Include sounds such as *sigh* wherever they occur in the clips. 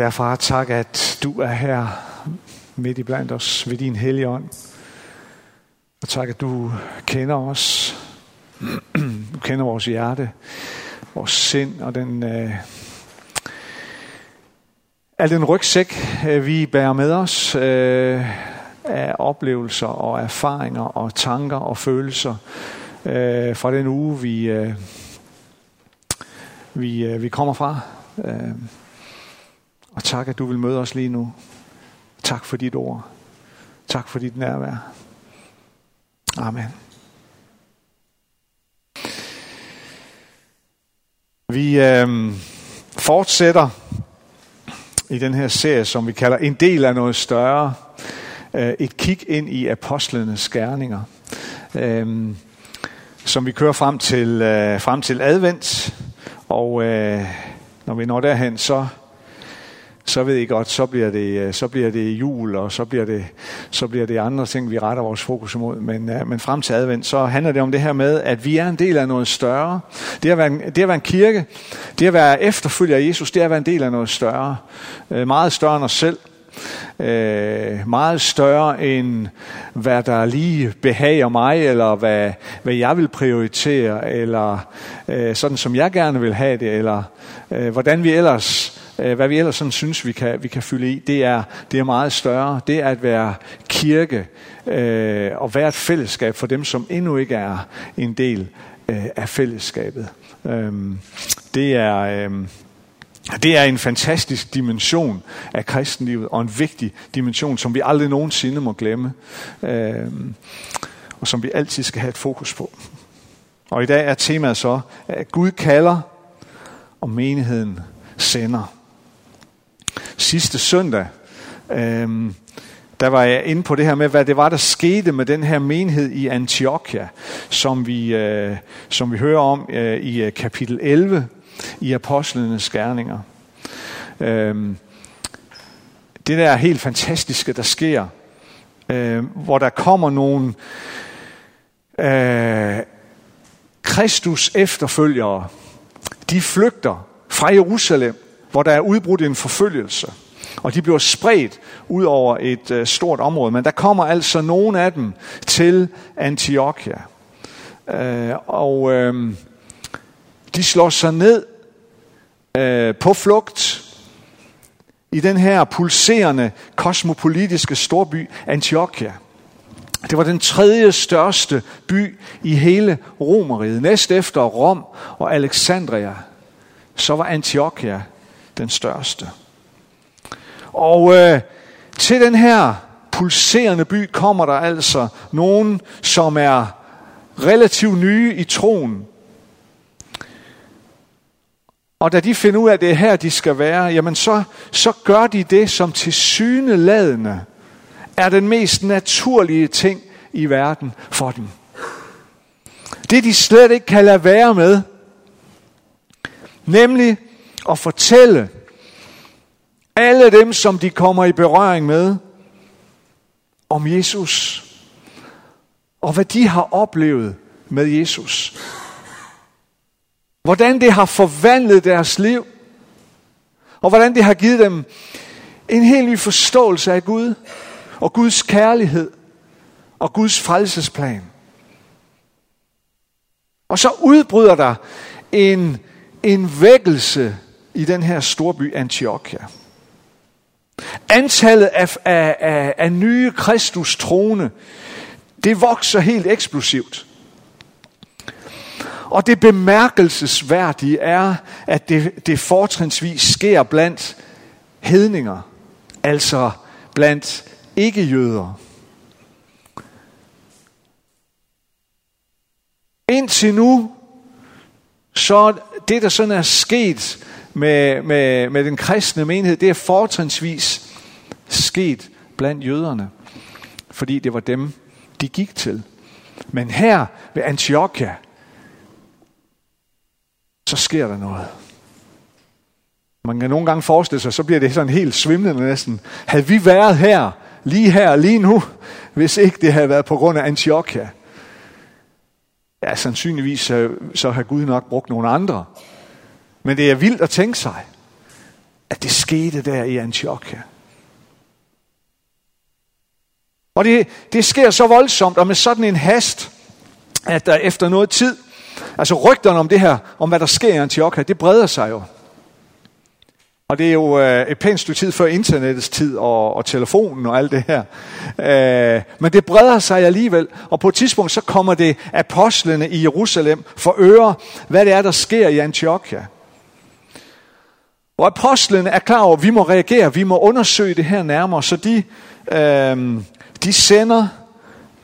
Kære far, tak at du er her midt i blandt os ved din hellige ånd. Og tak at du kender os. Du kender vores hjerte, vores sind og den, øh, al den rygsæk, øh, vi bærer med os øh, af oplevelser og erfaringer og tanker og følelser øh, fra den uge, vi, øh, vi, øh, vi kommer fra. Øh, og tak, at du vil møde os lige nu. Tak for dit ord. Tak for dit nærvær. Amen. Vi øh, fortsætter i den her serie, som vi kalder En del af noget større. Øh, et kig ind i apostlenes skærninger. Øh, som vi kører frem til, øh, frem til advent. Og øh, når vi når derhen, så så ved I godt, så bliver det, øh, så bliver det jul, og så bliver det, så bliver det andre ting, vi retter vores fokus imod. Men, øh, men frem til advent, så handler det om det her med, at vi er en del af noget større. Det at være en, det at være en kirke, det at være efterfølger af Jesus, det er at være en del af noget større. Øh, meget større end os selv. Øh, meget større end hvad der lige behager mig, eller hvad, hvad jeg vil prioritere, eller øh, sådan som jeg gerne vil have det, eller øh, hvordan vi ellers Øh, hvad vi ellers sådan synes, vi kan, vi kan fylde i, det er, det er meget større. Det er at være kirke øh, og være et fællesskab for dem, som endnu ikke er en del øh, af fællesskabet. Øh, det er... Øh, det er en fantastisk dimension af kristenlivet, og en vigtig dimension, som vi aldrig nogensinde må glemme, øh, og som vi altid skal have et fokus på. Og i dag er temaet så, at Gud kalder, og menigheden sender sidste søndag, øhm, der var jeg inde på det her med, hvad det var, der skete med den her menighed i Antiochia, som vi, øh, som vi hører om øh, i øh, kapitel 11 i Apostlenes Gerninger. Øhm, det der er helt fantastiske, der sker, øh, hvor der kommer nogle øh, Kristus efterfølgere, de flygter fra Jerusalem hvor der er udbrudt en forfølgelse. Og de bliver spredt ud over et øh, stort område. Men der kommer altså nogle af dem til Antiochia. Øh, og øh, de slår sig ned øh, på flugt i den her pulserende kosmopolitiske storby Antiochia. Det var den tredje største by i hele Romeriet. Næst efter Rom og Alexandria, så var Antiochia den største. Og øh, til den her pulserende by kommer der altså nogen, som er relativt nye i troen. Og da de finder ud af, at det er her, de skal være, jamen så, så gør de det, som til syneladende er den mest naturlige ting i verden for dem. Det de slet ikke kan lade være med, nemlig og fortælle alle dem, som de kommer i berøring med, om Jesus. Og hvad de har oplevet med Jesus. Hvordan det har forvandlet deres liv. Og hvordan det har givet dem en helt ny forståelse af Gud. Og Guds kærlighed. Og Guds frelsesplan. Og så udbryder der en, en vækkelse i den her storby Antiochia. Antallet af, af, af, af nye Kristus troende, det vokser helt eksplosivt. Og det bemærkelsesværdige er, at det, det fortrinsvis sker blandt hedninger, altså blandt ikke-jøder. Indtil nu, så det der sådan er sket med, med, med den kristne menighed, det er fortrinsvis sket blandt jøderne, fordi det var dem, de gik til. Men her ved Antiochia, så sker der noget. Man kan nogle gange forestille sig, så bliver det sådan helt svimlende næsten. Havde vi været her, lige her, lige nu, hvis ikke det havde været på grund af Antiochia? Ja, sandsynligvis øh, så, så har Gud nok brugt nogle andre. Men det er vildt at tænke sig. at det skete der i Antiochia. Og det, det sker så voldsomt og med sådan en hast, at der efter noget tid, altså rygterne om det her, om hvad der sker i Antiochia, det breder sig jo. Og det er jo øh, et pænt stykke tid før internettets tid og, og telefonen og alt det her. Øh, men det breder sig alligevel, og på et tidspunkt så kommer det apostlene i Jerusalem for øre, hvad det er, der sker i Antiochia. Og apostlene er klar over, at vi må reagere, vi må undersøge det her nærmere, så de, øh, de sender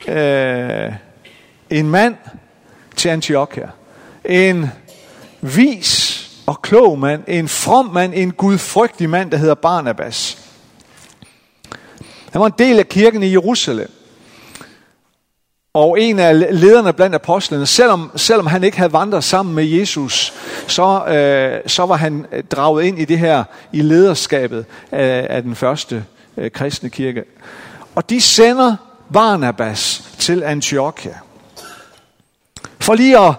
øh, en mand til Antiochia. En vis og klog mand, en from mand, en gudfrygtig mand, der hedder Barnabas. Han var en del af kirken i Jerusalem. Og en af lederne blandt apostlene, selvom, selvom han ikke havde vandret sammen med Jesus, så, øh, så var han øh, draget ind i det her, i lederskabet af, af den første øh, kristne kirke. Og de sender Barnabas til Antiochia. For lige at,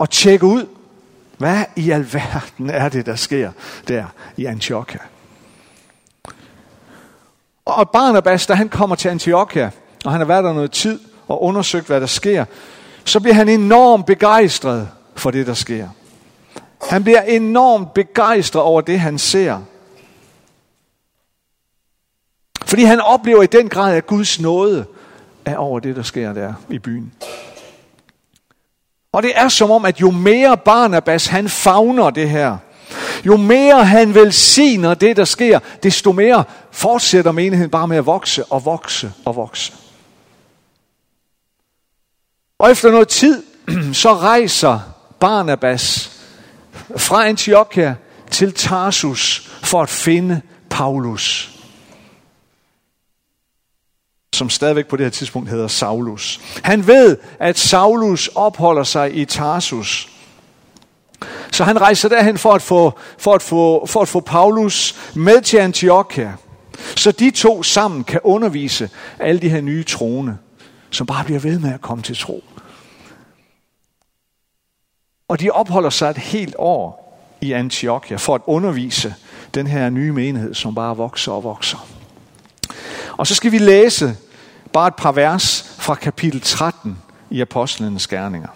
at tjekke ud, hvad i alverden er det, der sker der i Antiochia? Og Barnabas, da han kommer til Antiochia, og han har været der noget tid og undersøgt, hvad der sker, så bliver han enormt begejstret for det, der sker. Han bliver enormt begejstret over det, han ser. Fordi han oplever i den grad, at Guds nåde er over det, der sker der i byen. Og det er som om, at jo mere Barnabas han fagner det her, jo mere han velsigner det, der sker, desto mere fortsætter menigheden bare med at vokse og vokse og vokse. Og efter noget tid, *clears throat* så rejser Barnabas fra Antiochia til Tarsus for at finde Paulus som stadigvæk på det her tidspunkt hedder Saulus. Han ved, at Saulus opholder sig i Tarsus. Så han rejser derhen for at få, for at få, for at få Paulus med til Antiochia. Så de to sammen kan undervise alle de her nye troende, som bare bliver ved med at komme til tro. Og de opholder sig et helt år i Antiochia for at undervise den her nye menighed, som bare vokser og vokser. Og så skal vi læse bare et par vers fra kapitel 13 i Apostlenes Gerninger.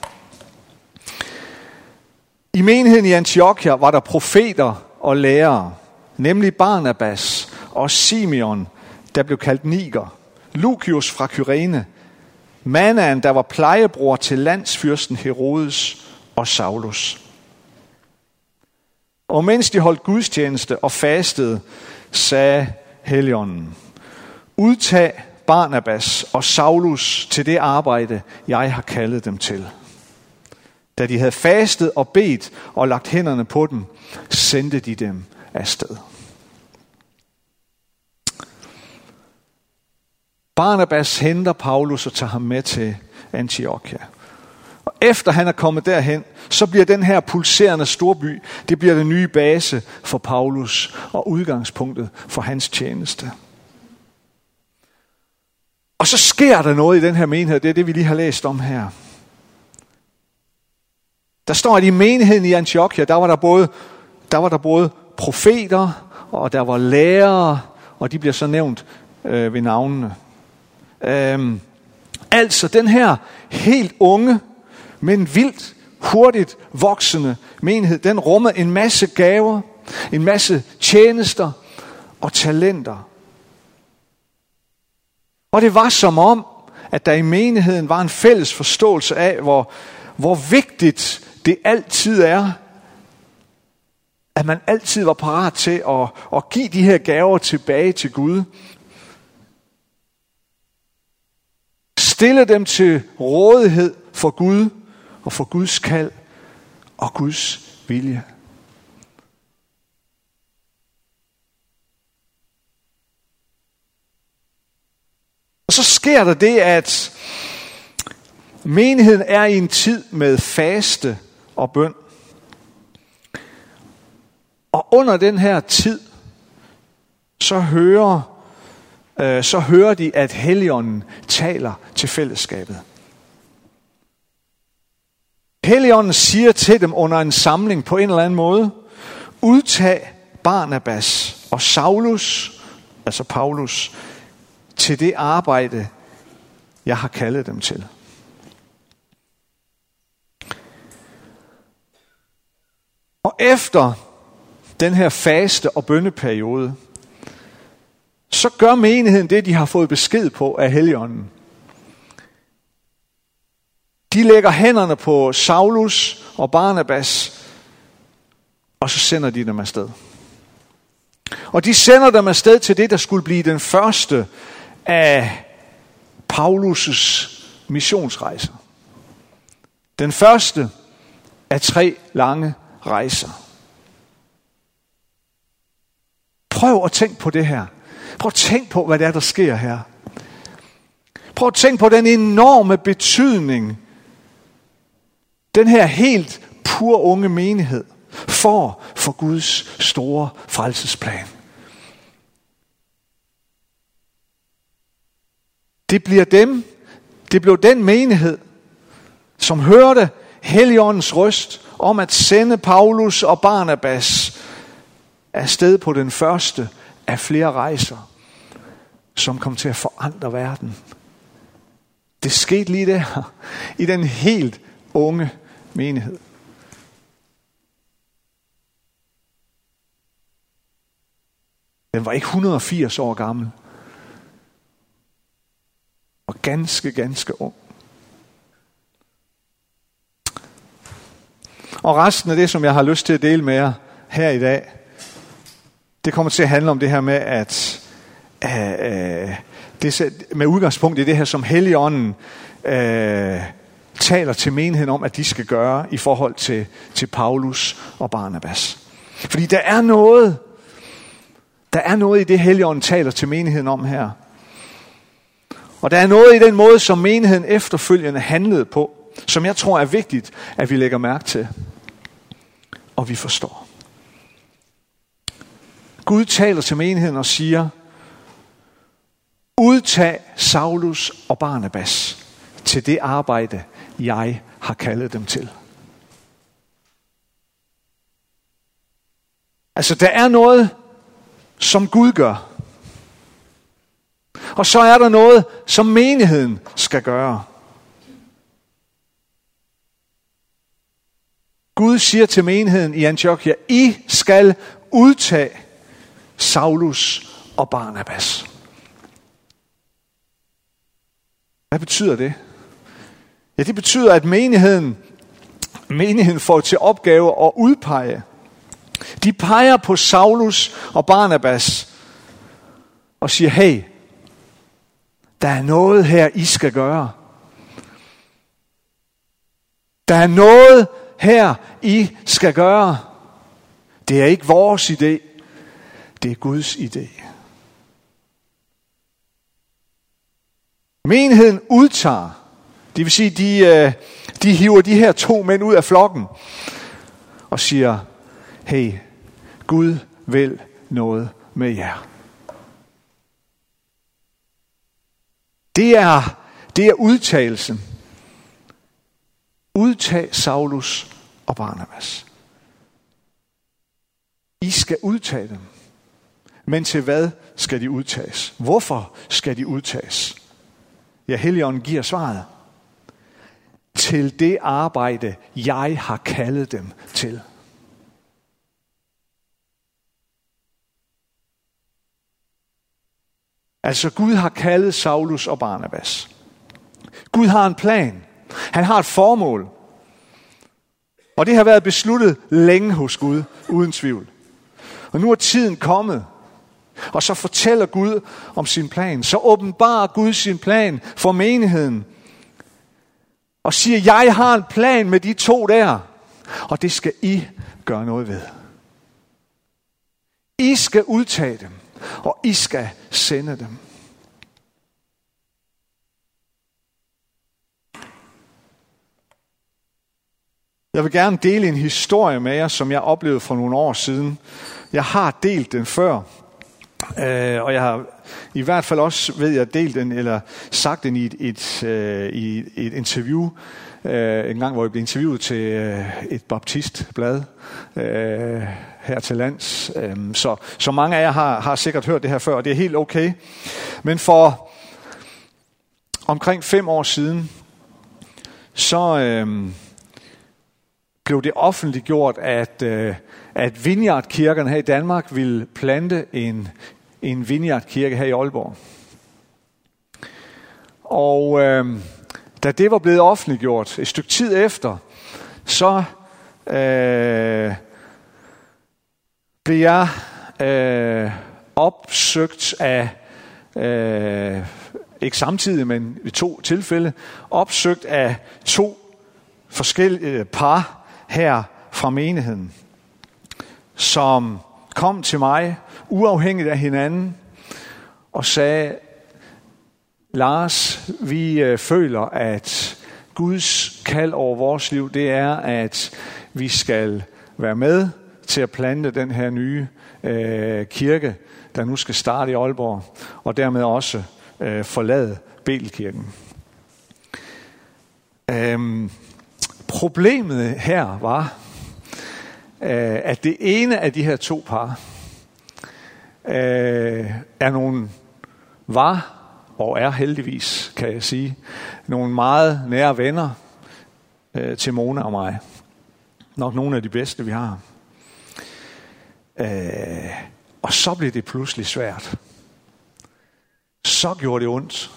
I menigheden i Antiochia var der profeter og lærere, nemlig Barnabas og Simeon, der blev kaldt Niger, Lucius fra Kyrene, Manaen, der var plejebror til landsfyrsten Herodes og Saulus. Og mens de holdt gudstjeneste og fastede, sagde Helligånden, udtag Barnabas og Saulus til det arbejde, jeg har kaldet dem til. Da de havde fastet og bedt og lagt hænderne på dem, sendte de dem afsted. Barnabas henter Paulus og tager ham med til Antiochia. Og efter han er kommet derhen, så bliver den her pulserende storby, det bliver den nye base for Paulus og udgangspunktet for hans tjeneste. Og så sker der noget i den her menighed, det er det, vi lige har læst om her. Der står, at i menigheden i Antiochia, der var der både, der var der både profeter, og der var lærere, og de bliver så nævnt øh, ved navnene. Øhm, altså den her helt unge, men vildt hurtigt voksende menighed, den rummer en masse gaver, en masse tjenester og talenter. Og det var som om, at der i menigheden var en fælles forståelse af, hvor, hvor vigtigt det altid er, at man altid var parat til at, at give de her gaver tilbage til Gud. Stille dem til rådighed for Gud og for Guds kald og Guds vilje. Og så sker der det, at menigheden er i en tid med faste og bøn. Og under den her tid, så hører, øh, så hører de, at Helligånden taler til fællesskabet. Helligånden siger til dem under en samling på en eller anden måde, udtag Barnabas og Saulus, altså Paulus, til det arbejde, jeg har kaldet dem til. Og efter den her faste og bønneperiode, så gør menigheden det, de har fået besked på af Helligånden. De lægger hænderne på Saulus og Barnabas, og så sender de dem afsted. Og de sender dem afsted til det, der skulle blive den første af Paulus' missionsrejser. Den første af tre lange rejser. Prøv at tænke på det her. Prøv at tænk på, hvad det er, der sker her. Prøv at tænk på den enorme betydning, den her helt pur unge menighed får for Guds store frelsesplan. Det bliver dem, det blev den menighed, som hørte Helligåndens røst om at sende Paulus og Barnabas afsted på den første af flere rejser, som kom til at forandre verden. Det skete lige der, i den helt unge menighed. Den var ikke 180 år gammel. Og ganske, ganske ung. Og resten af det, som jeg har lyst til at dele med jer her i dag, det kommer til at handle om det her med, at øh, øh det, med udgangspunkt i det her, som Helligånden øh, taler til menigheden om, at de skal gøre i forhold til, til Paulus og Barnabas. Fordi der er noget, der er noget i det, Helligånden taler til menigheden om her. Og der er noget i den måde, som menigheden efterfølgende handlede på, som jeg tror er vigtigt, at vi lægger mærke til. Og vi forstår. Gud taler til menigheden og siger, udtag Saulus og Barnabas til det arbejde, jeg har kaldet dem til. Altså, der er noget, som Gud gør. Og så er der noget, som menigheden skal gøre. Gud siger til menigheden i Antiochia, I skal udtage Saulus og Barnabas. Hvad betyder det? Ja, det betyder, at menigheden, menigheden får til opgave at udpege. De peger på Saulus og Barnabas og siger, hey, der er noget her, I skal gøre. Der er noget her, I skal gøre. Det er ikke vores idé. Det er Guds idé. Menigheden udtager, det vil sige, de, øh, de hiver de her to mænd ud af flokken og siger, hey, Gud vil noget med jer. Det er, det er udtalelsen. Udtag Saulus og Barnabas. I skal udtage dem. Men til hvad skal de udtages? Hvorfor skal de udtages? Ja, Helligånden giver svaret. Til det arbejde, jeg har kaldet dem til. Altså Gud har kaldet Saulus og Barnabas. Gud har en plan. Han har et formål. Og det har været besluttet længe hos Gud, uden tvivl. Og nu er tiden kommet. Og så fortæller Gud om sin plan. Så åbenbarer Gud sin plan for menigheden. Og siger, jeg har en plan med de to der. Og det skal I gøre noget ved. I skal udtage dem og I skal sende dem. Jeg vil gerne dele en historie med jer, som jeg oplevede for nogle år siden. Jeg har delt den før, øh, og jeg har i hvert fald også, ved jeg, delt den, eller sagt den i et, et, øh, i et interview øh, en gang, hvor jeg blev interviewet til øh, et baptistblad øh, her til lands. Øh, så, så mange af jer har, har sikkert hørt det her før, og det er helt okay. Men for omkring fem år siden, så øh, blev det offentligt gjort, at, øh, at Vineyard-kirkerne her i Danmark ville plante en, en vineyardkirke her i Aalborg. Og øh, da det var blevet offentliggjort et stykke tid efter, så øh, blev jeg øh, opsøgt af, øh, ikke samtidig, men i to tilfælde, opsøgt af to forskellige øh, par her fra menigheden, som kom til mig uafhængigt af hinanden og sagde, Lars, vi øh, føler, at Guds kald over vores liv, det er, at vi skal være med til at plante den her nye øh, kirke, der nu skal starte i Aalborg, og dermed også øh, forlade Belkirken. Øhm, problemet her var, øh, at det ene af de her to par øh, er nogle var og er heldigvis, kan jeg sige, nogle meget nære venner øh, til Mona og mig. Nok nogle af de bedste, vi har. Øh, og så blev det pludselig svært. Så gjorde det ondt.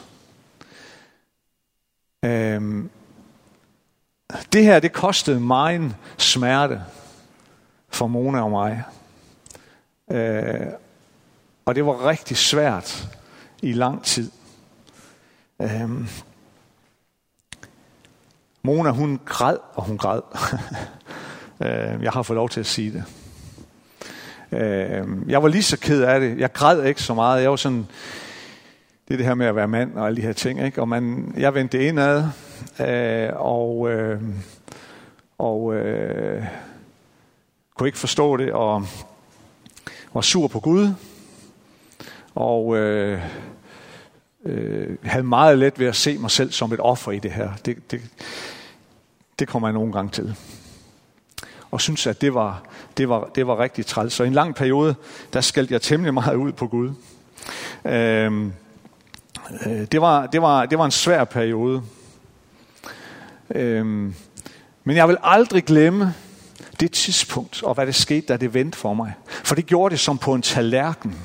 Øh, det her, det kostede mig en smerte for Mona og mig. Øh, og det var rigtig svært i lang tid. Øhm, Mona, hun græd, og hun græd. *laughs* øhm, jeg har fået lov til at sige det. Øhm, jeg var lige så ked af det. Jeg græd ikke så meget. Jeg var sådan, det er det her med at være mand og alle de her ting. Ikke? Og man, jeg vendte indad, øh, og, øh, og øh, kunne ikke forstå det, og var sur på Gud. Og øh, øh, havde meget let ved at se mig selv som et offer i det her. Det, det, det kommer jeg nogle gange til. Og synes, at det var, det var, det var rigtig træls. Så i en lang periode, der skældte jeg temmelig meget ud på Gud. Øhm, øh, det, var, det, var, det var en svær periode. Øhm, men jeg vil aldrig glemme det tidspunkt, og hvad det skete, da det vendte for mig. For det gjorde det som på en tallerken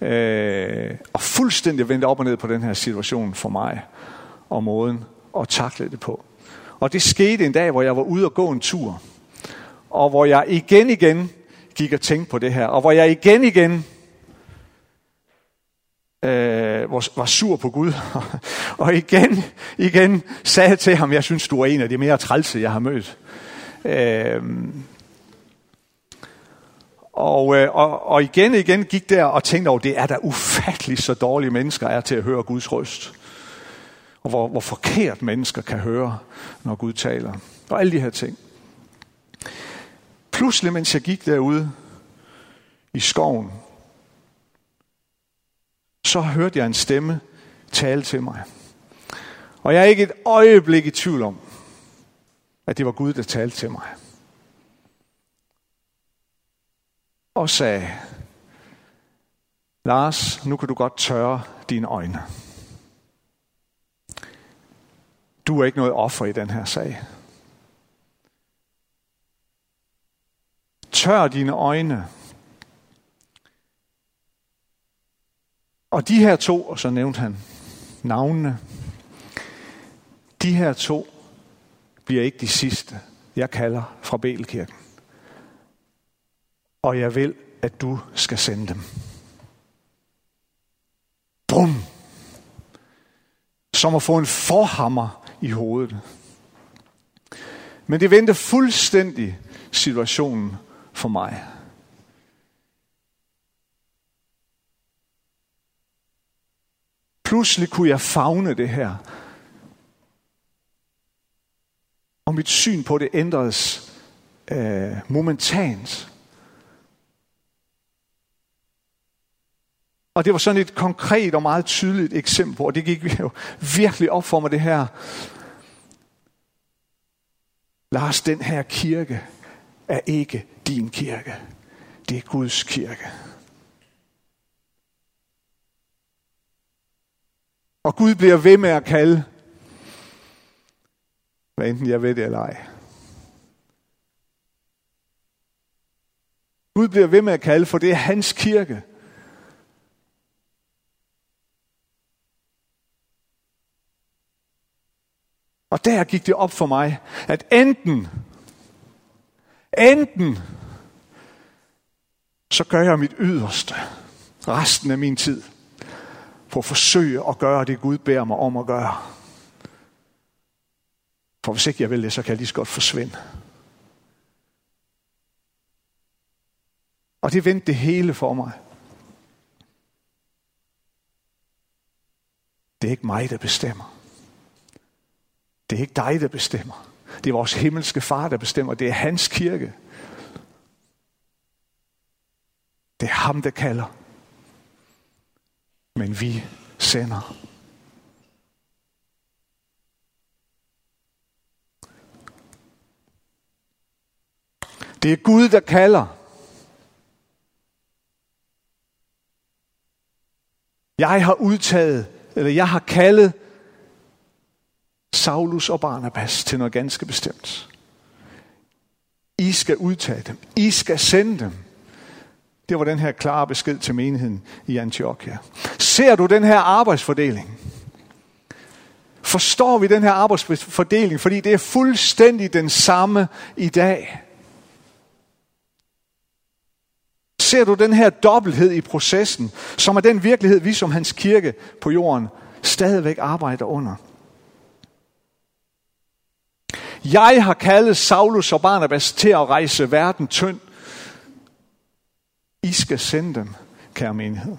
øh, og fuldstændig vendte op og ned på den her situation for mig, og måden at takle det på. Og det skete en dag, hvor jeg var ude og gå en tur, og hvor jeg igen igen gik og tænkte på det her, og hvor jeg igen igen øh, var, var sur på Gud, *laughs* og igen, igen sagde til ham, jeg synes, du er en af de mere trælse, jeg har mødt. Øh, og, øh, og, og igen og igen gik der og tænkte over, det er da ufatteligt så dårlige mennesker er til at høre Guds røst. Og hvor, hvor forkert mennesker kan høre, når Gud taler. Og alle de her ting. Pludselig, mens jeg gik derude i skoven, så hørte jeg en stemme tale til mig. Og jeg er ikke et øjeblik i tvivl om, at det var Gud, der talte til mig. Og sagde, Lars, nu kan du godt tørre dine øjne. Du er ikke noget offer i den her sag. Tør dine øjne. Og de her to, og så nævnte han navnene, de her to bliver ikke de sidste, jeg kalder fra Belkirken og jeg vil, at du skal sende dem. Bum! Som at få en forhammer i hovedet. Men det vendte fuldstændig situationen for mig. Pludselig kunne jeg fagne det her. Og mit syn på det ændredes øh, momentant. Og det var sådan et konkret og meget tydeligt eksempel og det gik jo virkelig op for mig det her. Lars, den her kirke er ikke din kirke. Det er Guds kirke. Og Gud bliver ved med at kalde, hvad enten jeg ved det eller ej. Gud bliver ved med at kalde, for det er hans kirke. Og der gik det op for mig, at enten, enten, så gør jeg mit yderste resten af min tid på at forsøge at gøre det, Gud beder mig om at gøre. For hvis ikke jeg vil det, så kan jeg lige så godt forsvinde. Og det vendte det hele for mig. Det er ikke mig, der bestemmer. Det er ikke dig, der bestemmer. Det er vores himmelske far, der bestemmer. Det er hans kirke. Det er ham, der kalder. Men vi sender. Det er Gud, der kalder. Jeg har udtaget, eller jeg har kaldet Saulus og Barnabas til noget ganske bestemt. I skal udtage dem. I skal sende dem. Det var den her klare besked til menigheden i Antiochia. Ser du den her arbejdsfordeling? Forstår vi den her arbejdsfordeling? Fordi det er fuldstændig den samme i dag. Ser du den her dobbelthed i processen, som er den virkelighed, vi som hans kirke på jorden stadigvæk arbejder under? Jeg har kaldet Saulus og Barnabas til at rejse verden tynd. I skal sende dem, kære menighed.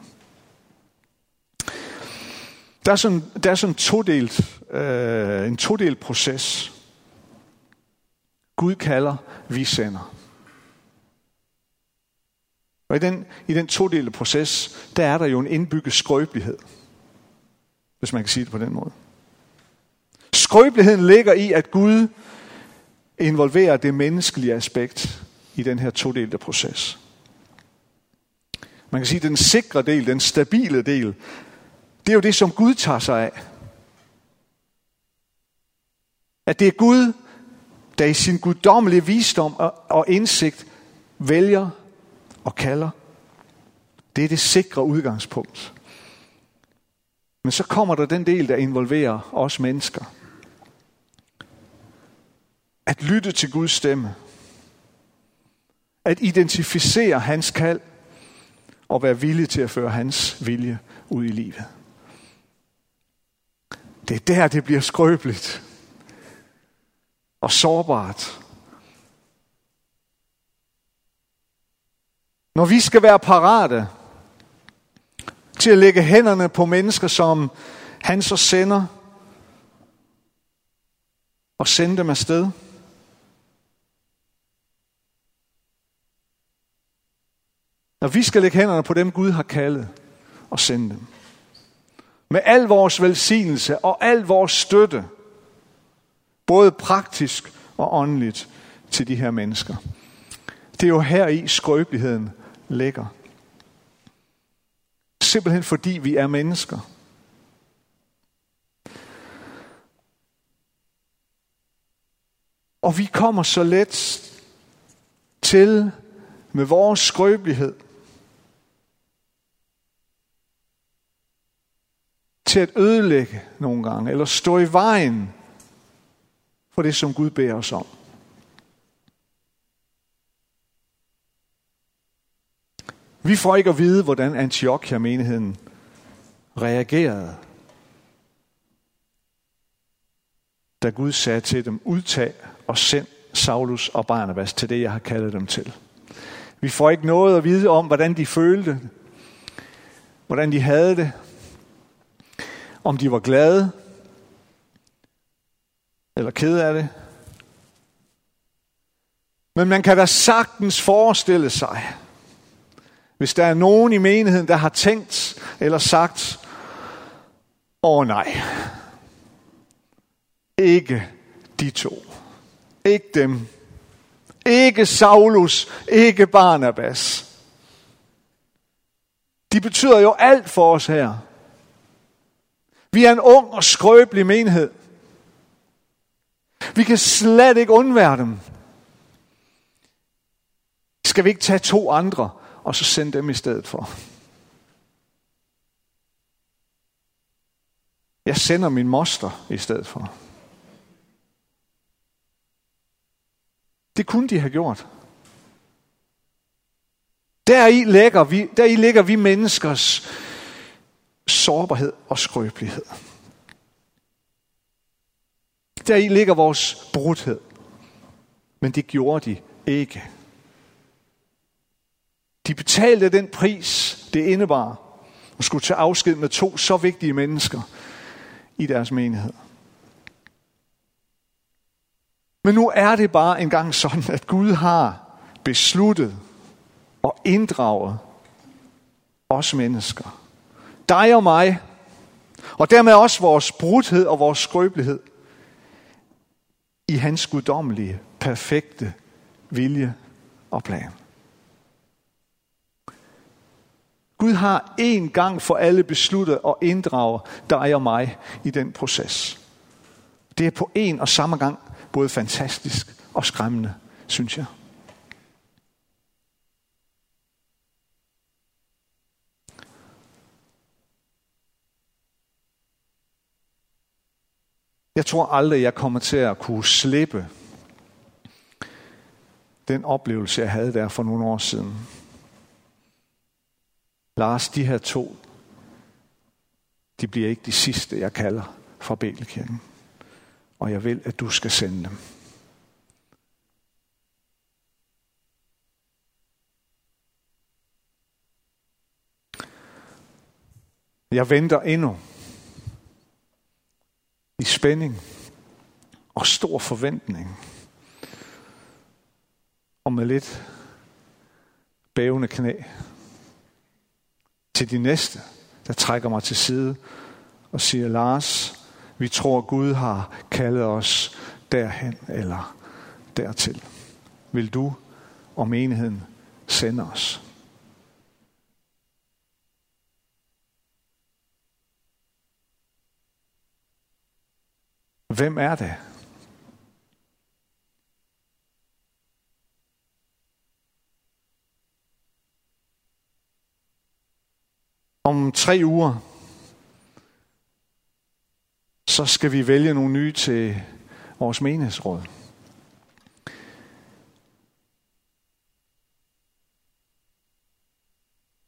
Der er sådan, der er sådan en, todelt, øh, en todelt proces. Gud kalder, vi sender. Og i den, i den todelte proces, der er der jo en indbygget skrøbelighed. Hvis man kan sige det på den måde. Skrøbeligheden ligger i, at Gud involverer det menneskelige aspekt i den her todelte proces. Man kan sige, at den sikre del, den stabile del, det er jo det, som Gud tager sig af. At det er Gud, der i sin guddommelige visdom og indsigt vælger og kalder. Det er det sikre udgangspunkt. Men så kommer der den del, der involverer os mennesker. At lytte til Guds stemme. At identificere hans kald og være villig til at føre hans vilje ud i livet. Det er der, det bliver skrøbeligt og sårbart. Når vi skal være parate til at lægge hænderne på mennesker, som han så sender, og sende dem afsted. Når vi skal lægge hænderne på dem, Gud har kaldet, og sende dem. Med al vores velsignelse og al vores støtte, både praktisk og åndeligt, til de her mennesker. Det er jo her i skrøbeligheden ligger. Simpelthen fordi vi er mennesker. Og vi kommer så let til med vores skrøbelighed til at ødelægge nogle gange, eller stå i vejen for det, som Gud beder os om. Vi får ikke at vide, hvordan Antiochia-menigheden reagerede, da Gud sagde til dem, udtag og send Saulus og Barnabas til det, jeg har kaldet dem til. Vi får ikke noget at vide om, hvordan de følte, hvordan de havde det, om de var glade eller kede af det. Men man kan da sagtens forestille sig, hvis der er nogen i menigheden, der har tænkt eller sagt, åh nej, ikke de to. Ikke dem. Ikke Saulus. Ikke Barnabas. De betyder jo alt for os her. Vi er en ung og skrøbelig menighed. Vi kan slet ikke undvære dem. Skal vi ikke tage to andre, og så sende dem i stedet for? Jeg sender min moster i stedet for. Det kunne de have gjort. Der i lægger vi, der i ligger vi menneskers sårbarhed og skrøbelighed. Der i ligger vores brudhed. Men det gjorde de ikke. De betalte den pris, det indebar at skulle tage afsked med to så vigtige mennesker i deres menighed. Men nu er det bare engang sådan, at Gud har besluttet og inddraget os mennesker. Dig og mig, og dermed også vores brudhed og vores skrøbelighed i hans guddommelige, perfekte vilje og plan. Gud har en gang for alle besluttet at inddrage dig og mig i den proces. Det er på en og samme gang både fantastisk og skræmmende, synes jeg. Jeg tror aldrig, jeg kommer til at kunne slippe den oplevelse, jeg havde der for nogle år siden. Lars, de her to, de bliver ikke de sidste, jeg kalder fra Bælekirken. Og jeg vil, at du skal sende dem. Jeg venter endnu i spænding og stor forventning. Og med lidt bævende knæ til de næste, der trækker mig til side og siger, Lars, vi tror Gud har kaldet os derhen eller dertil. Vil du og menigheden sende os? Hvem er det? Om tre uger, så skal vi vælge nogle nye til vores menighedsråd.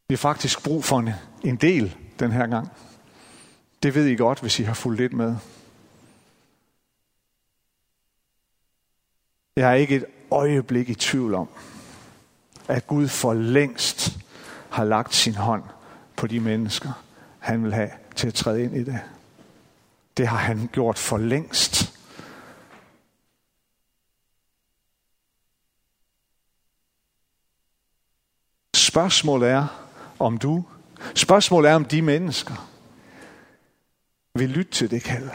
Vi har faktisk brug for en, en del den her gang. Det ved I godt, hvis I har fulgt lidt med. Jeg er ikke et øjeblik i tvivl om, at Gud for længst har lagt sin hånd på de mennesker, han vil have til at træde ind i det. Det har han gjort for længst. Spørgsmålet er, om du, spørgsmålet er, om de mennesker vil lytte til det kald.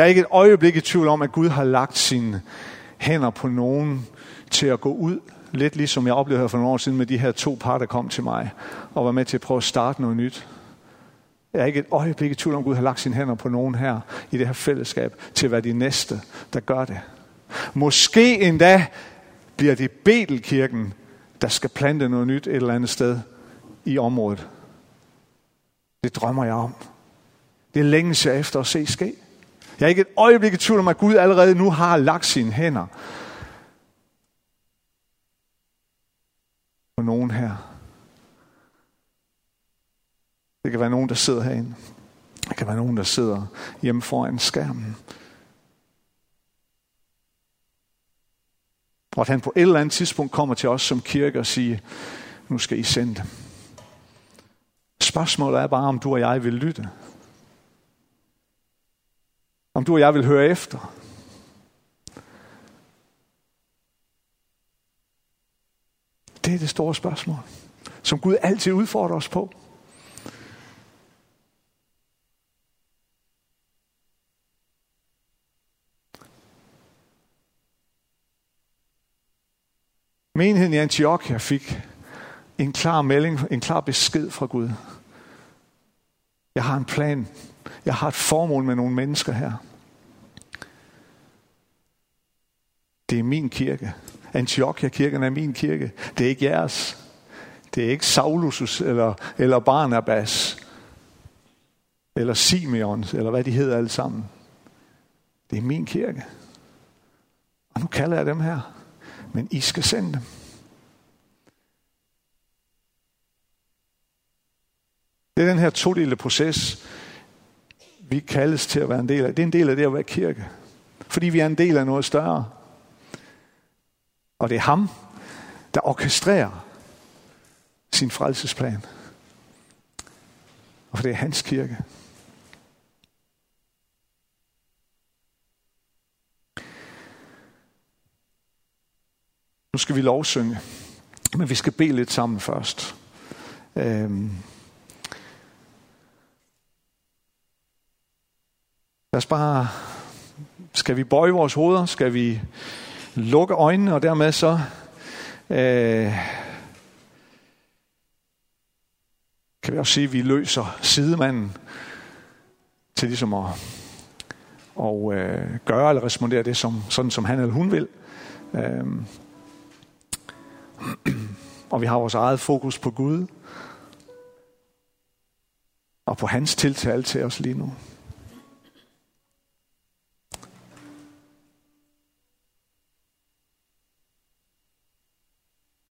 Jeg er ikke et øjeblik i tvivl om, at Gud har lagt sine hænder på nogen til at gå ud. Lidt ligesom jeg oplevede her for nogle år siden med de her to par, der kom til mig og var med til at prøve at starte noget nyt. Jeg er ikke et øjeblik i tvivl om, at Gud har lagt sine hænder på nogen her i det her fællesskab til at være de næste, der gør det. Måske endda bliver det Betelkirken, der skal plante noget nyt et eller andet sted i området. Det drømmer jeg om. Det er længe jeg efter at se ske. Jeg er ikke et øjeblik i tvivl om, at Gud allerede nu har lagt sine hænder på nogen her. Det kan være nogen, der sidder herinde. Det kan være nogen, der sidder hjemme foran skærmen. Og at han på et eller andet tidspunkt kommer til os som kirke og siger, nu skal I sende dem. Spørgsmålet er bare, om du og jeg vil lytte. Om du og jeg vil høre efter. Det er det store spørgsmål, som Gud altid udfordrer os på. Menigheden i Antiochia fik en klar melding, en klar besked fra Gud. Jeg har en plan jeg har et formål med nogle mennesker her. Det er min kirke. Antiochia-kirken er min kirke. Det er ikke jeres. Det er ikke Saulus eller, eller Barnabas eller Simeon, eller hvad de hedder alle sammen. Det er min kirke. Og nu kalder jeg dem her. Men I skal sende dem. Det er den her todelte proces, vi kaldes til at være en del af. Det er en del af det at være kirke. Fordi vi er en del af noget større. Og det er ham, der orkestrerer sin frelsesplan. Og for det er hans kirke. Nu skal vi lovsynge, men vi skal bede lidt sammen først. Øhm. Lad os bare, skal vi bøje vores hoveder? Skal vi lukke øjnene, og dermed så øh, kan vi også sige, at vi løser sidemanden til ligesom at og, øh, gøre eller respondere det, som, sådan som han eller hun vil. Øh, og vi har vores eget fokus på Gud og på hans tiltale til os lige nu.